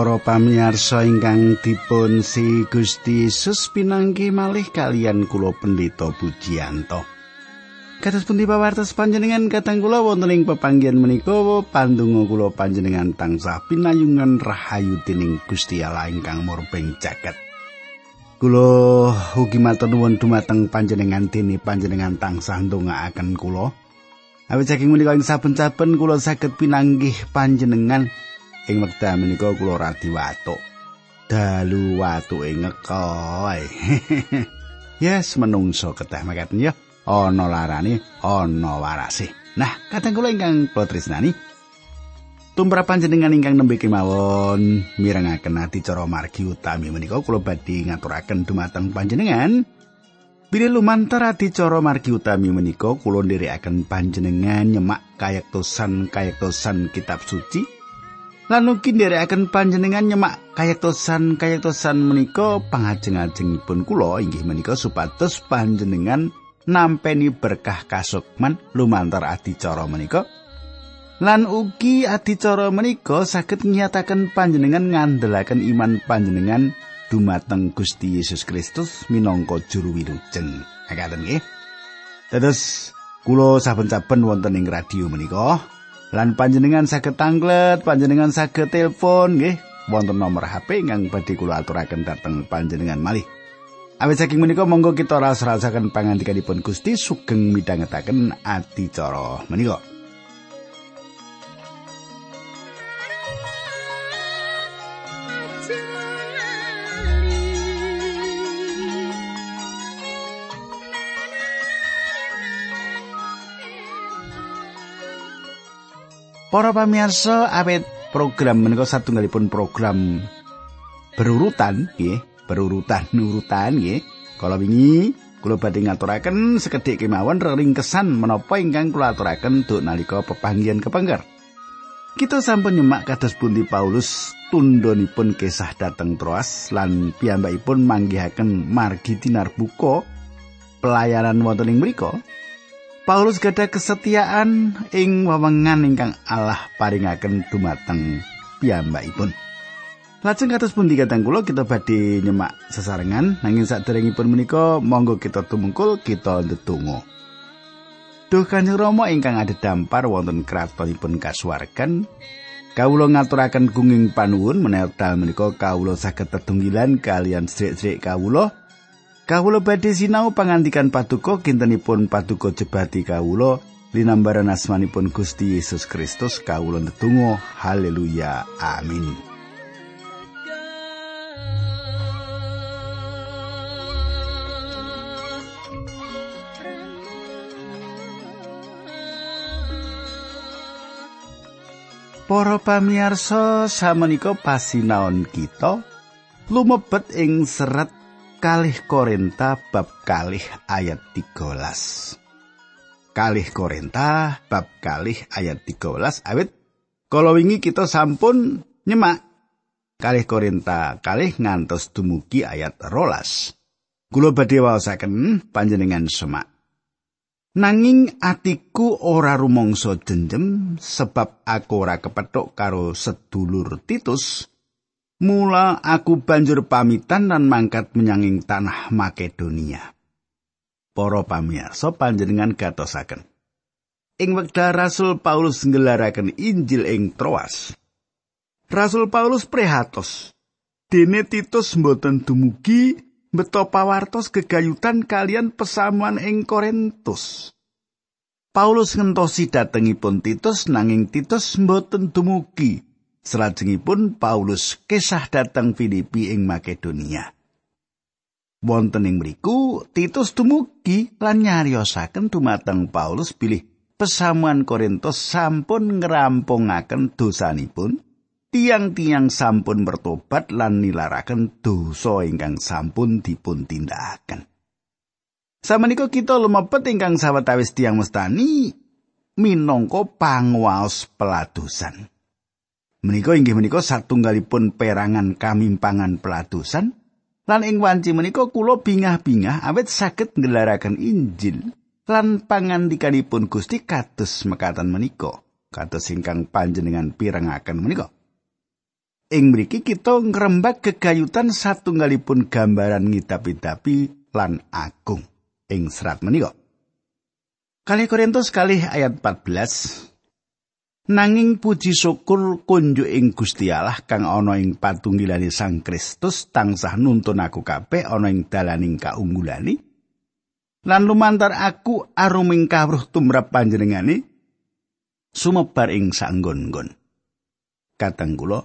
Para pamirsa ingkang dipun si Gusti Yesus pinanggi malih kalian kula pendeta Pujiyanto. Kados pundi pawartos panjenengan katang kula wonten ing pepanggihan menika pandonga kula panjenengan tansah pinayungan rahayu dening Gusti Allah ingkang murbeng jagat. Kula ugi matur nuwun dumateng panjenengan dene panjenengan tansah ndongaaken kula. Awit saking menika ing saben-saben kula saged pinanggih panjenengan ing wekdal menika kula radi watuk. Dalu watuke ngekoy. yes, menungso ketah makaten ya. Ana larane, ana warase. Nah, kadang kula ingkang kula tresnani Tumrap panjenengan ingkang nembe kemawon mirengaken adicara margi utami menika kula badhe ngaturaken dumateng panjenengan Bila lumantar adicara margi utami menika kula nderekaken panjenengan nyemak kayektosan kayektosan kitab suci lan ugi nderekaken panjenengan nyemak kayektosan-kayektosan menika pangajeng-ajengipun kula inggih menika supados panjenengan nampeni berkah kasukman lumantar adicara menika lan ugi adicara menika saged nyataken panjenengan ngandelaken iman panjenengan dumateng Gusti Yesus Kristus minangka juru wilujeng. Ngaten nggih. Terus kula saben-saben wonten ing radio menika lan panjenengan saged tanglet, panjenengan saged telepon nggih wonten nomor HP ingkang badhe kula aturaken dhateng panjenengan malih. Awit saking menika monggo kita ras-rasaken pangandikanipun Gusti sugeng midhangetaken adicara menika. Para pamirsa awet program menika satunggalipun program berurutan nggih, berurutan urutan nggih. Kala wingi kula badhe ngaturaken sekedhik kemawon ringkesan menapa ingkang kula aturaken duk nalika pepanggihan kepengker. Kita sampun nyemak kados pundi Paulus tundhonipun kisah dateng Troas lan piyambakipun manggihaken margi tinar buka pelayanan wonten ing mriku. Paulus gadah kesetiaan ing wewengan ingkang Allah paringaken dumateng piyambakipun. Lajeng kados pundi kadang kula kita badhe nyemak sesarengan nanging saderengipun menika monggo kita tumungkul kita ndedonga. Duh Kanjeng Rama ingkang ada wonten kratonipun kasuwargan Kawula ngaturaken gunging panuwun menawi menika kawula saged tetunggilan kalian sedherek kawula Kawula badhe sinau pangandikan paduka kintenipun paduka jebati kawula linambaran asmanipun Gusti Yesus Kristus kawula ndedonga. Haleluya. Amin. Para pamirsa samenika pasinaon kita lumebet ing serat kalih Korinta bab kalih ayat 13. Kalih Korinta bab kalih ayat 13 awit kala wingi kita sampun nyemak kalih Korinta kalih ngantos dumugi ayat rolas. Kulo badhe waosaken panjenengan semak. Nanging atiku ora rumangsa jenjem sebab aku ora kepethuk karo sedulur Titus Mula aku banjur pamitan lan mangkat menyanging tanah Makedonia. Para pamirsa panjenengan gatosaken. Ing wekdal Rasul Paulus nggelaraken Injil ing Troas. Rasul Paulus prihatos. Dene Titus mboten dumugi beto pawartos gegayutan kalian pesamuan ing Korintus. Paulus ngentosi datengipun Titus nanging Titus mboten dumugi. Salajengipun Paulus kesah dateng Filipi ing Makedonia. Wonten ing mriku Titus dumugi lan nyariosaken dumateng Paulus bilih pesamuan Korintus sampun ngerampungaken dosanipun. Tiang-tiang sampun bertobat lan nilaraken dosa ingkang sampun dipun tindakaken. Samenika kita lumebet ingkang sawetawis tiang mestani minangka panguwaos peladosan. Menika inggih menika satunggalipun perangan kamimpangan pelatusan lan ing wanci menika kula bingah-bingah awet saged nggelaraken Injil lan pangandikanipun Gusti kados mekatan menika kados ingkang panjenengan pirengaken menika ing mriki kita ngrembak gegayutan satunggalipun gambaran ngidapi-dapi lan agung ing serat menika. Kali Korintus kali ayat 14 Nanging puji syukur kunjuk ing Gusti Allah kang ana ing patunggilane Sang Kristus tansah nuntun aku kabeh ana ing dalaning kaunggulane lan lumantar aku aruming kawruh tumrap panjenengane sumebar ing sanggon-nggon. Kateng kula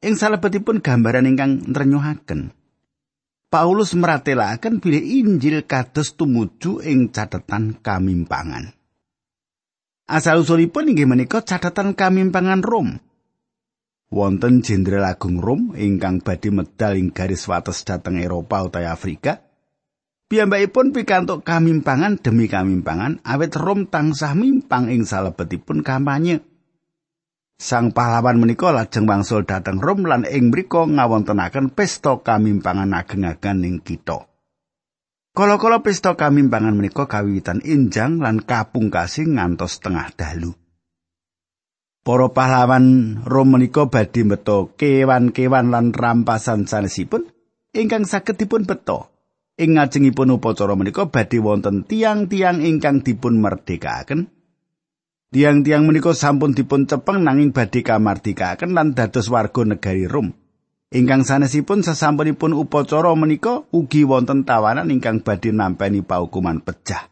ing salebetipun gambaran ingkang nrenyuhaken Paulus meratelaken bilih Injil kados tumuju ing catatan kamimpangan. Asal usulipun inggih menika catatan kamimpangan Rom. Wonten Jenderal Agung Rom ingkang badhe medal ing garis wates dhateng Eropa utawa Afrika. Piyambakipun pikantuk kamimpangan demi kamimpangan awet Rom tansah mimpang ing salebetipun kampanye. Sang pahlawan menika lajeng wangsul dhateng Rom lan ing mriku ngawontenaken pesta kamimpangan ageng-ageng ing kitha. Kala-kala pesta kamimpangan menika kawiwitan injang lan kapungkasi ngantos tengah dalu. Para pahlawan Rom menika badhe beto kewan-kewan lan rampasan sanesipun ingkang saged dipun beto. Ing ngajengipun upacara menika badhe wonten tiang-tiang ingkang dipun merdekaken Tiang-tiang menika sampun dipun cepeng nanging badhe kamardikaken lan dados warga negari Rom. Ingkang sanesipun sesampunipun upacara menika ugi wonten tawanan ingkang badhe nampeni paukuman pecah.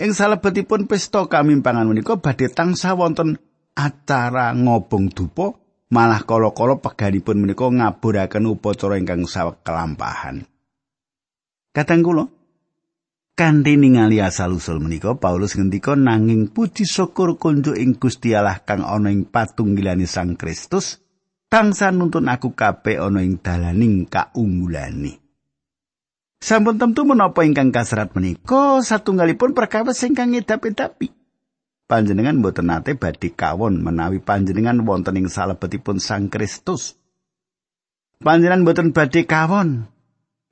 Ing salebetipun pesta kamimpangan menika badhe tansah wonten acara ngobong dupa malah kala-kala peganipun menika ngaburaken upacara ingkang sawek kelampahan. Kadang kula Kanthi ningali asal-usul menika Paulus ngendika nanging puji syukur kunjuk ing Gusti Allah kang ana ing patunggilane Sang Kristus tangsa nuntun aku kabeh ana ing dalaning kaunggulane. Sampun tentu menapa ingkang kasrat menika satunggalipun perkawis ingkang ngedap-edapi. Panjenengan boten nate badhe kawon menawi panjenengan wonten ing salebetipun Sang Kristus. Panjenengan boten badhe kawon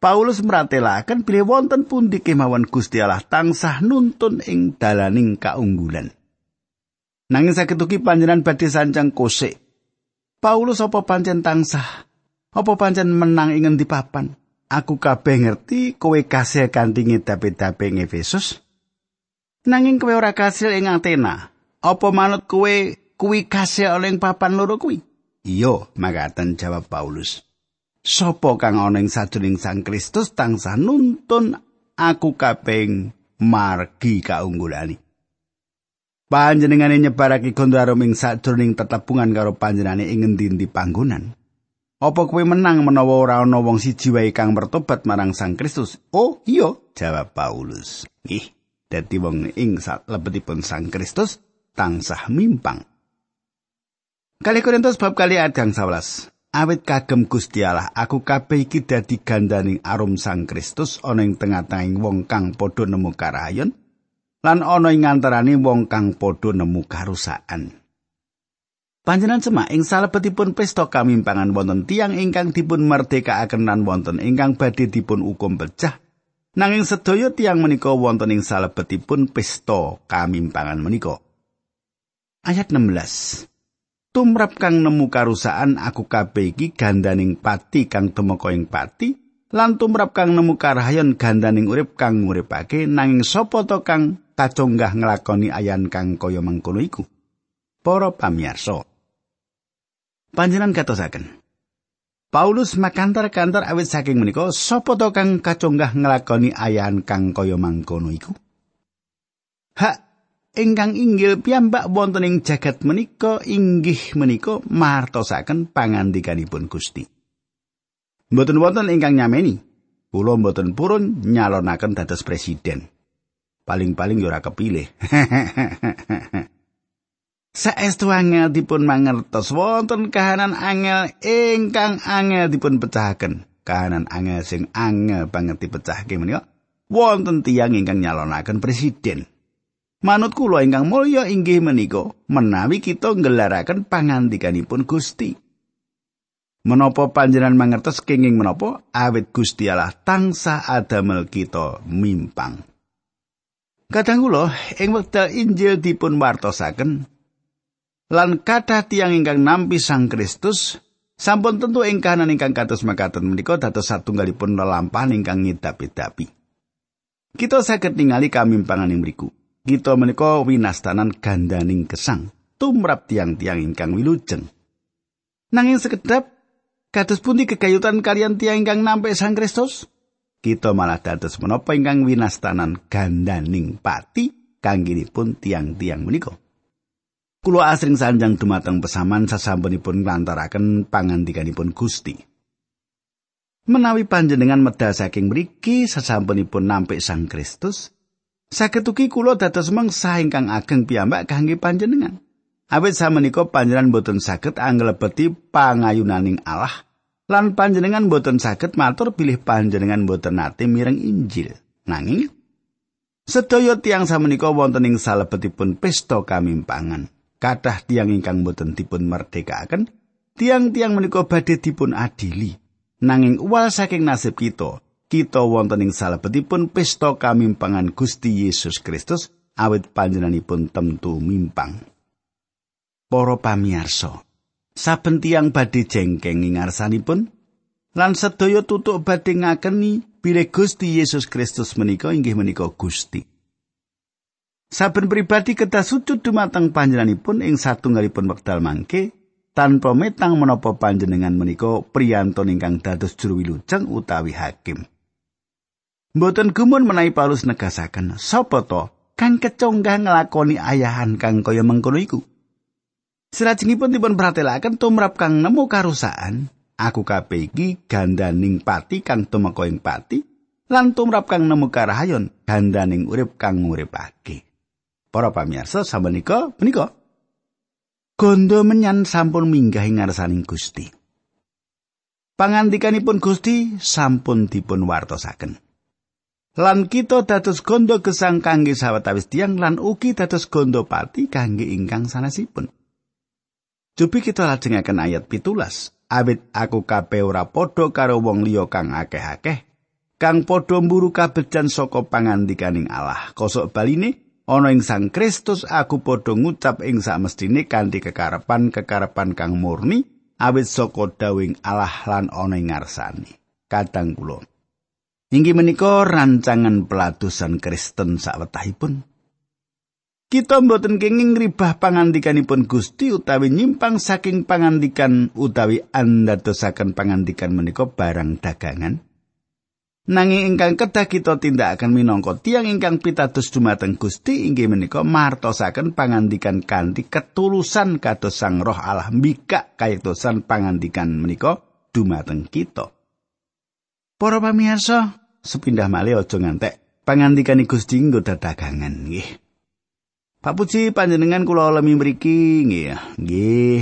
Paulus meratelaken bilih wonten pundi kemawon Gusti Allah tansah nuntun ing dalaning kaunggulan. Nanging saged ugi panjenengan badhe sancang kosek. Paulus apa pancen tansah? Apa pancen menang ing ngendi papan? Aku kabeh ngerti kowe kasil kanthi ngedape-dape ing Efesus. Nanging kowe ora kasil ing Athena. Apa manut kowe kuwi kasil ing papan loro kuwi? Iya, makaten jawab Paulus. sapa kang ana ing sajroning Sang Kristus tansah nuntun aku kaping margi kaunggulani. Panjenengane nyebarake gondarum ing sajroning tetepungan karo panjenengane ing ngendi-endi panggonan. Apa kowe menang menawa ora ana wong siji wae kang mertobat marang Sang Kristus? Oh, iya, jawab Paulus. Nggih, dadi wong ing salebetipun Sang Kristus tansah mimpang. Kali Korintus bab kali ayat 11. Awit kagem Gusti Allah, aku kabeh iki dadi gandaning arum Sang Kristus ana ing tengah-tengahing wong kang padha nemu karayon lan ana ing antaraning wong kang padha nemu karusakan. Panjenengan semak ing salebetipun pesta kamimpangan wonten tiang ingkang dipun merdekaaken wonten ingkang badhe dipun hukum pecah. Nanging sedaya tiang menika wonten ing salebetipun pesta kamimpangan menika. Ayat 16. tumrap kang nemu karusaan aku kabeh iki gandaning pati kang temeka ing pati lan tumrap kang nemu karahayon gandaning urip kang nguripake nanging sapa kang kaconggah nglakoni ayan kang kaya mangkono iku para pamirsa panjenengan katosaken Paulus makantar-kantar awit saking menika sapa to kang kaconggah nglakoni ayan kang kaya mangkono iku hak ingkang inggil piyambak wonten ing jagat menika inggih menika martosaken pangandikanipun Gusti. Mboten wonten ingkang nyameni. Kula mboten purun nyalonaken dados presiden. Paling-paling yo ora kepilih. Saestu angel dipun mangertos wonten kahanan angel ingkang angel dipun pecahaken. Kahanan angel sing angel banget dipecahke menika wonten tiyang ingkang nyalonaken presiden. Manut kula ingkang mulya inggih menika menawi kita nggelaraken pangandikanipun Gusti. Menapa panjenengan mangertos kenging menapa awit Gusti Allah tansah adamel kita mimpang. Kadang kula ing wekdal Injil dipun wartosaken lan kathah tiyang ingkang nampi Sang Kristus sampun tentu ing kahanan ingkang kados makaten menika dados satunggalipun lelampahan ingkang ngidapi-dapi. Kita saged ningali kamimpangan ing mriku. Kita menika winastanan gandaning kesang tumrap tiang-tiang ingkang wilujeng. Nanging sekedap kados pundi kegayutan kalian tiang ingkang nampi Sang Kristus? Kita malah dados menapa ingkang winastanan gandaning pati kanggiripun tiang-tiang menika. Kulo asring sanjang dumateng pesaman sasampunipun nglantaraken pangandikanipun Gusti. Menawi panjenengan medal saking mriki sasampunipun nampik Sang Kristus, saged ugi kula dados mangsa ingkang ageng piyambak kangge panjenengan. Awit samenika panjenengan boten saged anglebeti pangayunaning Allah lan panjenengan boten saged matur bilih panjenengan boten nate mireng Injil. Nanging sedaya tiang samenika wonten ing salebetipun pesta kamimpangan. kathah tiang ingkang boten dipun merdekaken, tiang-tiang menika badhe dipun adili. Nanging uwal saking nasib kita, kita wonten ing salebetipun pesta kamimpangan Gusti Yesus Kristus awit panjenenganipun temtu mimpang. Para pamirsa, saben tiang badhe jengkeng ngarsanipun lan sedaya tutuk badhe ngakeni bilih Gusti Yesus Kristus menika inggih menika Gusti. Saben pribadi kedah sujud dumateng panjenenganipun ing satunggalipun wekdal mangke tanpa metang menapa panjenengan menika priyantun ingkang dados juru wilujeng utawi hakim. Mboten gumun menawi Paulus negasaken sapa to kang kecongga nglakoni ayahan kang kaya mengkono iku. Salajengipun dipun pratelaken tumrap kang nemu karusaan, aku kabeh iki gandaning pati kang tumeka ing pati lan tumrap kang nemu karahayon gandaning urip kang nguripake. Para pamirsa samenika menika gondo menyan sampun minggah ing ngarsaning Gusti. Pangandikanipun Gusti sampun dipun wartosaken. Lan kita dados gondo gesang kangge sawetawis tiang lan ugi dados gondo pati kangge ingkang sanesipun. Cobi kita lajengaken ayat pitulas. Awit aku kabeh ora padha karo wong liya kang akeh-akeh, kang padha mburu kabejan saka pangandikaning Allah. Kosok baline, ana ing Sang Kristus aku padha ngucap ing samestine kanthi kekarepan-kekarepan kang murni awit saka dawing Allah lan ana ing ngarsane. Kadang kula Inggih menika rancangan pelatusan Kristen sawetahipun. Kita mboten kenging ribah pangandikanipun Gusti utawi nyimpang saking pangandikan utawi andadosaken pangandikan menika barang dagangan. Nanging ingkang kedah kita tindakaken minangka tiang ingkang pitados dumateng Gusti inggih menika martosaken pangandikan kanthi ketulusan kados Sang Roh Allah mbikak kayektosan pangandikan menika dumateng kita. Para pamirsa, sepindah malih aja ngantek pangandikan Gusti nggo dagangan nggih. Pak Puji panjenengan kula alami mriki nggih. Nggih.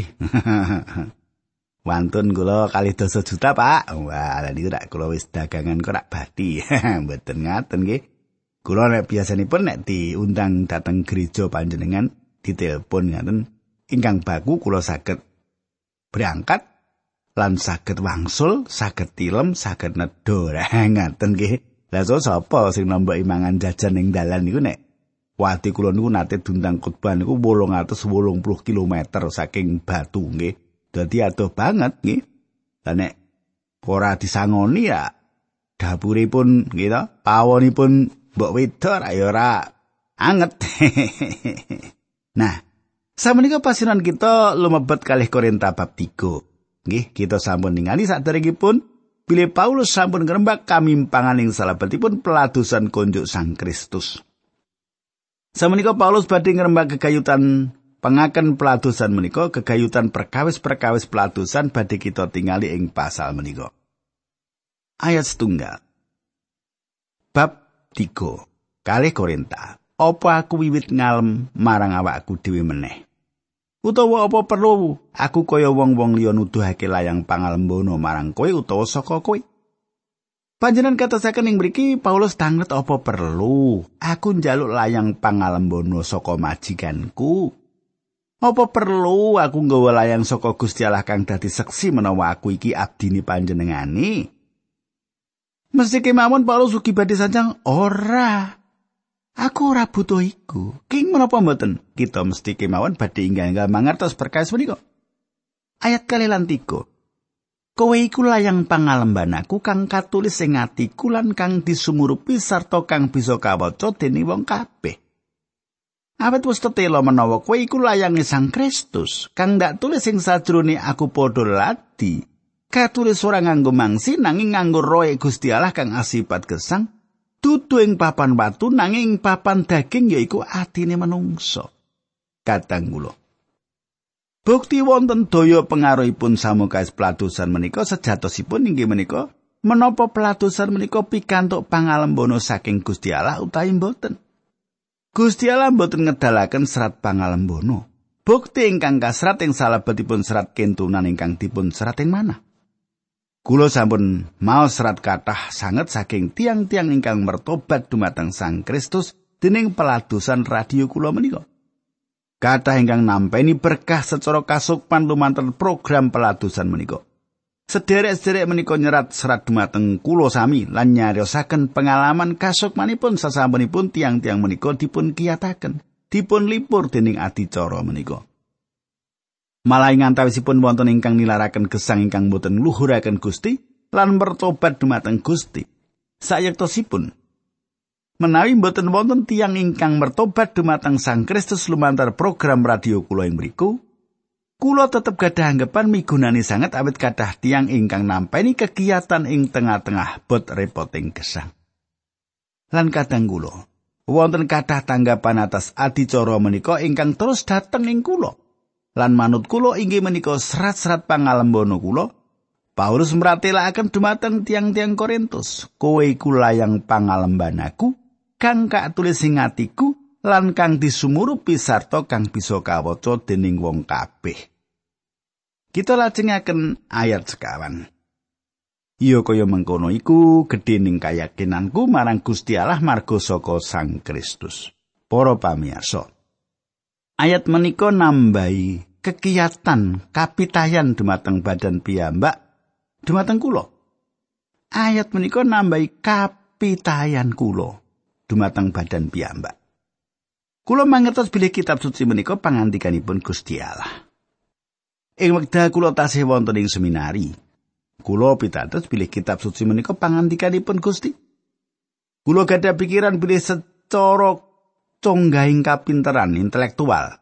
Wantun kula kali dosa juta, Pak. Wah, lali rak kula wis dagangan kok rak bati. Mboten ngaten nggih. Kula nek biasanipun nek diundang dateng gereja panjenengan ditelepon ngaten ingkang baku kula saged berangkat lan saged wangsul, saged tilem, saged nedha. ngaten nggih. So sapa sing nombok imangan jajan ning dalan niku nek wati kula niku nate dundang khotbah niku 880 km saking Batu nggih. dadi adoh banget nggih. Lah nek ora disangoni ya dapuripun nggih to, pawonipun mbok wedok ra ya ora anget. nah, samenika pasinan kita lumebet kalih Korinta bab 3. Nggih, kita sampun ningali saderengipun bilih Paulus sampun ngrembak kamimpangan ing salebetipun peladusan konjuk Sang Kristus. Samenika Paulus badhe ngrembak kegayutan Pengaken peladusan menika kegayutan perkawis-perkawis peladusan badhe kita tingali ing pasal menika. Ayat setunggal. Bab 3. Kali Korinta. Apa aku wiwit ngalem marang awakku dhewe meneh? Utawa apa perlu aku kaya wong-wong liya nuduhake layang pangalembono marang kowe utawa saka kowe? Panjenan katasaken ing mriki Paulus tanget apa perlu aku njaluk layang pangalembono saka majikanku Apa perlu aku nggawa layang saka Gusti Allah kang dadi seksi menawa aku iki abdine panjenengani? Mesti kemawon Paulus ugi badhe sanjang ora. Aku ora butuh iku. King menapa mboten? Kita mesti kemawon badhe inggal mangertos berkais menika. Ayat kali lan. Kowe iku layang pangalembanaku kang katulis ing atiku lan kang disumurupi sarta kang bisa kawaca dening wong kabeh. Awet wis tetelo menawa kowe iku layange Sang Kristus kang ndak tulis ing sajrone aku padha ladi. Katulis ora nganggo mangsi nanging nganggo roe Gusti Allah kang asipat gesang dudu ing papan watu nanging papan daging yaiku atine menungso. Kadang kula. Bukti wonten daya pengaruhipun samukais pelatusan menika sejatosipun inggih menika menapa pelatusan menika pikantuk pangalembono saking Gusti Allah utawi mboten. Gusti Allah mboten ngedalaken serat pangalembono. Bukti ingkang kasrat ing salebetipun serat kentunan ingkang dipun serat ing mana? Kulo sampun mau serat kathah sanget saking tiang-tiang ingkang mertobat dumateng Sang Kristus dening pelatusan radio kulo menika. Kathah ingkang nampeni berkah secara kasukman lumantar program pelatusan menika. Sederek-sederek menika nyerat serat dumateng kulo sami lan nyariosaken pengalaman kasukmanipun sasampunipun tiang-tiang menika dipun kiyataken, dipun lipur dening adicara menika. Malah ing antawisipun wonten ingkang nilaraken gesang ingkang boten luhuraken Gusti lan bertobat dumateng Gusti. Sayektosipun menawi boten wonten tiang ingkang bertobat dumateng Sang Kristus lumantar program radio kula ing mriku, kula tetep gadah anggapan migunani sanget awit kathah tiang ingkang nampeni kegiatan ing tengah-tengah bot repoting gesang. Lan kadang kula wonten kathah tanggapan atas adicara menika ingkang terus dateng ing kula. lan manut kula inggih menika serat-serat pangalembono kula Paulus meratelaken dumateng tiang-tiang Korintus kowe iku layang pangalembanaku kang katulis ing atiku lan kang disumurupi sarta kang bisa kawaca dening wong kabeh kita lajengaken ayat sekawan Iyo kaya mengkono iku gedhening kayakinanku marang Gusti Allah marga saka Sang Kristus. Para pamirsa, ayat menika nambahi kekiyatan kapitayan dumateng badan piyambak dumateng kula. Ayat menika nambahi kapitayan kula dumateng badan piyambak. Kula mangertos bilih kitab suci menika pangandikanipun Gusti Allah. Ing wekdal kula tasih wonten ing seminari, kula pitados bilih kitab suci menika pangandikanipun Gusti. Kula gadah pikiran bilih secara conggahing kapinteran intelektual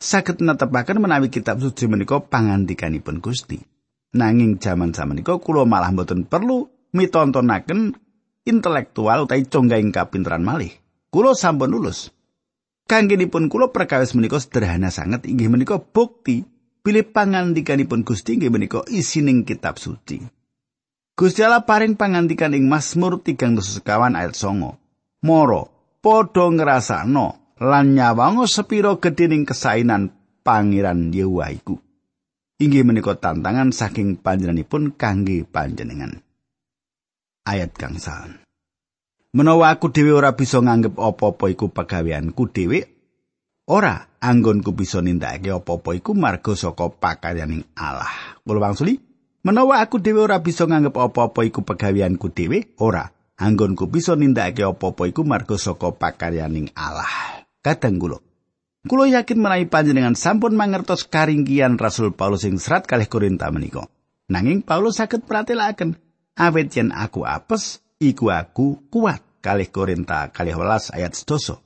saged netepaken menawi kitab suci menika pangandikanipun Gusti. Nanging jaman samenika kula malah mboten perlu mitontonaken intelektual utawi conggahing kapinteran malih. Kula sampun lulus. Kanggenipun kula perkawis menika sederhana sanget inggih menika bukti pilih pangandikanipun Gusti inggih menika isining kitab suci. Gusti Allah paring pangandikan ing Mazmur 3 sekawan ayat 9. Moro padha ngrasakno lan nyawango sepiro gedhening kesainan Pangeran Yehuwa iku. Inggih menika tantangan saking panjenenganipun kangge panjenengan. Ayat gangsal. Menawa aku dhewe ora bisa nganggep apa-apa iku pegaweanku dhewe, ora anggonku bisa nindakake apa-apa iku marga saka pakaryaning Allah. Kula wangsuli, menawa aku dhewe ora bisa nganggep apa-apa iku pegaweanku dhewe, ora anggonku bisa nindakake apa-apa iku marga saka pakaryaning Allah. Kadang kula Kulo yakin menawi panjenengan sampun mangertos karingkian Rasul Paulus ing serat kalih Korinta menika. Nanging Paulus saged pratelaken, awet yen aku apes, iku aku kuat. Kalih Korinta kalih welas ayat sedoso.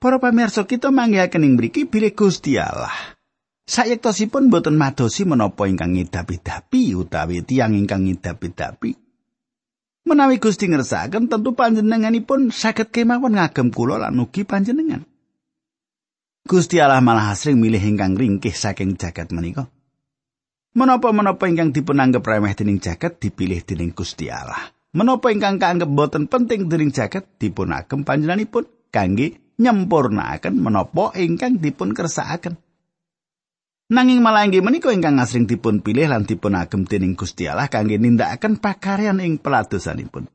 Para pamirsa kita manggihaken ing mriki bilih Gusti Allah. Sayektosipun boten madosi menapa ingkang ngidapi-dapi utawi tiang ingkang ngidapi-dapi. Menawi Gusti ngersakaken tentu panjenenganipun saged kemawon ngagem kula lan ugi panjenengan. Gusti Allah malah asring milih ingkang ringkih saking jagat menika. Menapa-menapa ingkang dipunanggep remeh dening jagat dipilih dening Gusti Allah. Menapa ingkang kaanggep boten penting dening jagat dipun agem panjenenganipun kangge nyempurnaaken menapa ingkang dipun kersakaken. Nanging malah inggih menika ingkang asring dipun pilih lan dipun agem dening Gusti Allah kangge nindakaken pakaryan ing pelatusanipun.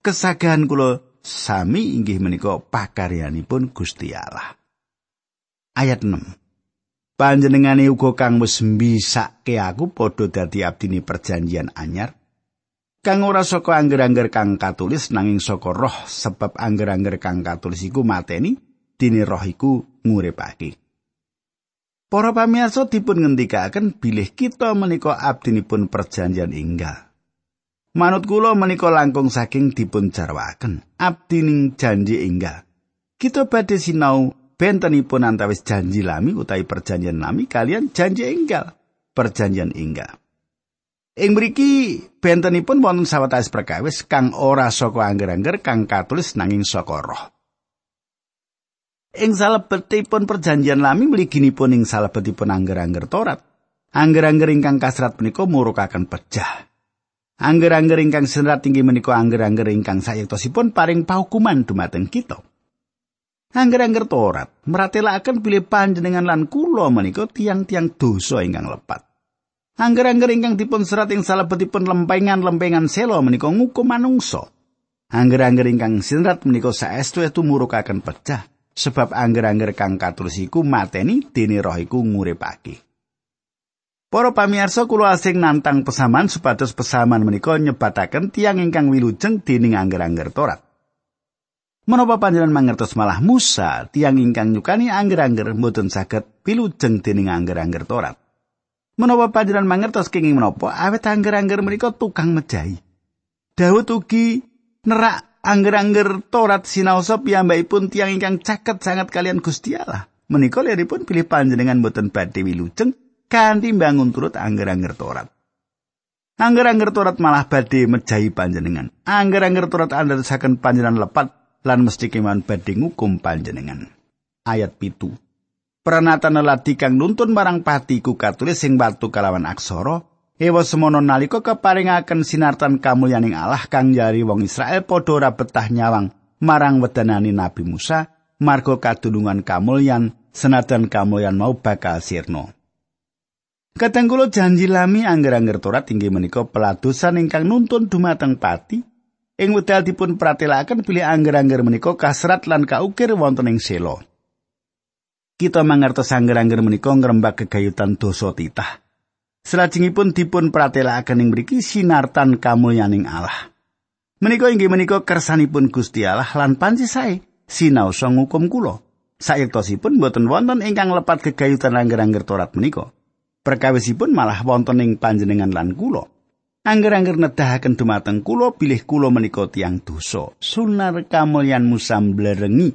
Kesagahan kula sami inggih menika pakaryanipun Gusti Allah. Ayat 6. Panjenengane uga kang wis mbisake aku padha dadi abdini perjanjian anyar. kang ora saka angger-angger kang katulis nanging saka roh sebab angger-angger kang katulis iku mateni dene roh iku nguripake Para pamirsa dipun ngendikaken bilih kita menika abdinipun perjanjian enggal. Manut kula menika langkung saking dipun jarwaken abdining janji enggal. Kita badhe sinau bentenipun antawis janji lami utawi perjanjian lami kalian janji enggal. Perjanjian enggal. Ing mriki bentenipun wonten sawetawis perkawis kang ora saka angger-angger kang katulis nanging saka roh. Ing salebetipun perjanjian lami mliginipun ing salebetipun angger-angger Torat. Angger-angger ingkang kasrat menika murukaken pejah. Angger-angger ingkang serat tinggi menika angger-angger ingkang sayektosipun paring pahukuman dumateng kita. Angger-angger Torat meratelaken bilih panjenengan lan kula menika tiang-tiang dosa ingkang lepat. Angger-angger ingkang dipun serat ing salebetipun lempengan-lempengan selo menika ngukum manungsa. Angger-angger ingkang serat menika saestu etu murukaken pecah. sebab angger-angger kang katulis iku mateni dene roh iku nguripake. Para pamirsa kula asing nantang pesaman supados pesaman menika nyebataken tiang ingkang wilujeng dening angger-angger Torat. Menapa panjenengan mangertos malah Musa tiang ingkang nyukani angger-angger mboten saged wilujeng dening angger-angger Torat. Menapa panjenengan mangertos kenging menapa awet angger-angger menika tukang mejahi. Daud ugi nerak angger-angger Torat sinaosa piyambakipun tiang ingkang caket sangat kalian Gusti Allah. Menika liripun pilih panjenengan boten badhe wilujeng kanthi bangun turut angger-angger Torat. Angger-angger Torat malah badhe mejahi panjenengan. Angger-angger Torat andadosaken panjenengan lepat lan mesti keman badhe ngukum panjenengan. Ayat pitu. Pranatan lelati kang nuntun marang pati ku katulis sing batu kalawan aksara Ewa semono nalika keparingaken sinartan kamulyaning Allah kang jari wong Israel padha ora betah nyawang marang wedanani Nabi Musa marga kadunungan kamulyan senajan kamulyan mau bakal sirna. Katenggulo janji lami angger-angger Torat inggih menika peladosan ingkang nuntun dumateng pati ing wedal dipun pratelaken pilih angger-angger menika kasrat lan kaukir wonten ing selo. Kita mangertos angger-angger menika ngrembak kegayutan dosa titah. Selajengipun dipun pratelakaken ing mriki sinartan kamulyaning Allah. Menika inggih menika kersanipun Gusti Allah lan panci sae sinaosa ngukum kula. Sayektosipun boten wonten ingkang lepat gegayutan angger-angger Torat menika. Perkawisipun malah wonten ing panjenengan lan kula. Angger-angger nedahaken dumateng kula bilih kula menika tiang dosa. Sunar kamulyan musam blerengi.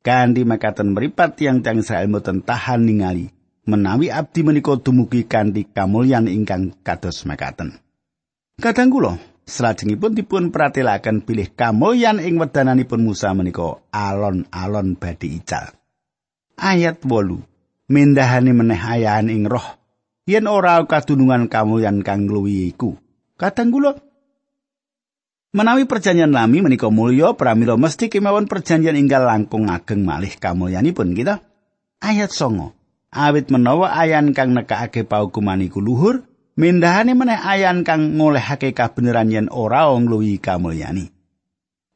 Kanthi makaten mripat tiang-tiang Israel boten tahan ningali menawi abdi menika dumugi kanthi kamulyan ingkang kados makaten. Kadang kula salajengipun dipun pratelaken bilih kamulyan ing wedananipun Musa menika alon-alon badhe ical. Ayat 8. Mendahani meneh ayahan ing roh yen ora kadunungan kamulyan kang luwih iku. Kadang kula Menawi perjanjian lami menika mulya pramila mesti kemawon perjanjian inggal langkung ageng malih kamulyanipun kita. Ayat songo. awit menawa ayan kang nekake paukuman iku luhur mindahane meneh ayan kang ngolehake kabeneran yen ora ngluwi kamulyani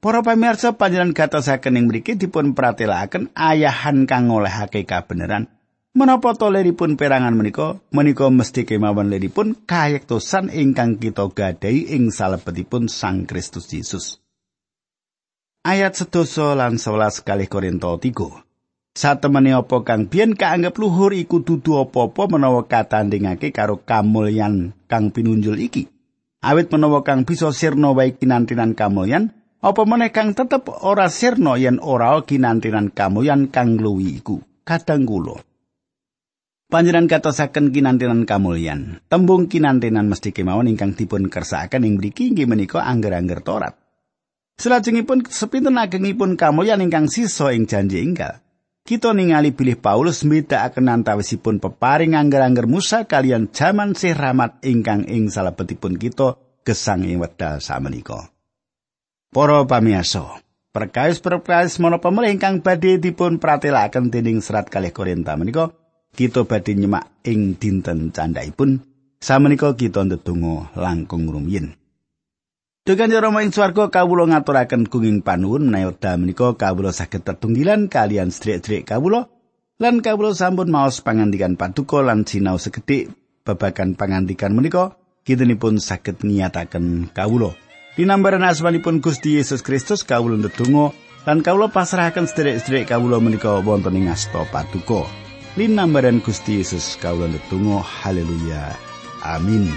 Para pamirsa panjenengan gatosaken ing mriki dipun pratelakaken ayahan kang ngolehake kabeneran menapa to leripun perangan menika menika mesti kemawon leripun kayektosan ingkang kita gadai ing salebetipun Sang Kristus Yesus Ayat sedoso lan 11 kali Korinto 3 Satemene apa kang biyen kaanggep luhur iku dudu apa-apa menawa katandingake karo kamulyan kang pinunjul iki. Awit menawa kang bisa sirna wae kinantinan kamulyan, apa meneh kang tetep ora sirna yen ora kinantinan kamulyan kang luwi iku. Kadang kula. Panjenengan katosaken kinantinan kamulyan. Tembung kinantinan mesti kemawon ingkang dipun kersakaken ing mriki inggih menika angger-angger Torat. Selajengipun sepinten agengipun kamulyan ingkang sisa ing janji enggal. Kita ningali bilih Paulus mbedakaken antawisipun peparing angger-angger Musa kalian jaman sih rahmat ingkang ing salebetipun kita gesang ing wedal samenika. Para pamiyasa, perkawis-perkawis menapa melih ingkang badhe dipun pratelaken dening serat kalih Korinta menika, kita badhe nyemak ing dinten candhaipun samenika kita ndedonga langkung rumiyin. Dengan Rama ing swarga kawula ngaturaken gunging panuwun menawi wekdal menika kawula saged tetunggilan kalian sedherek-sedherek kawula lan kawula sampun maos pangandikan paduka lan sinau sekedhik babagan pangandikan menika kintenipun saged niyataken kawula. Dinambaran asmanipun Gusti Yesus Kristus kawula ndedonga lan kawula pasrahaken sedherek-sedherek kawula menika wonten ing asta paduka. Linambaran Gusti Yesus kawula ndedonga haleluya. Amin.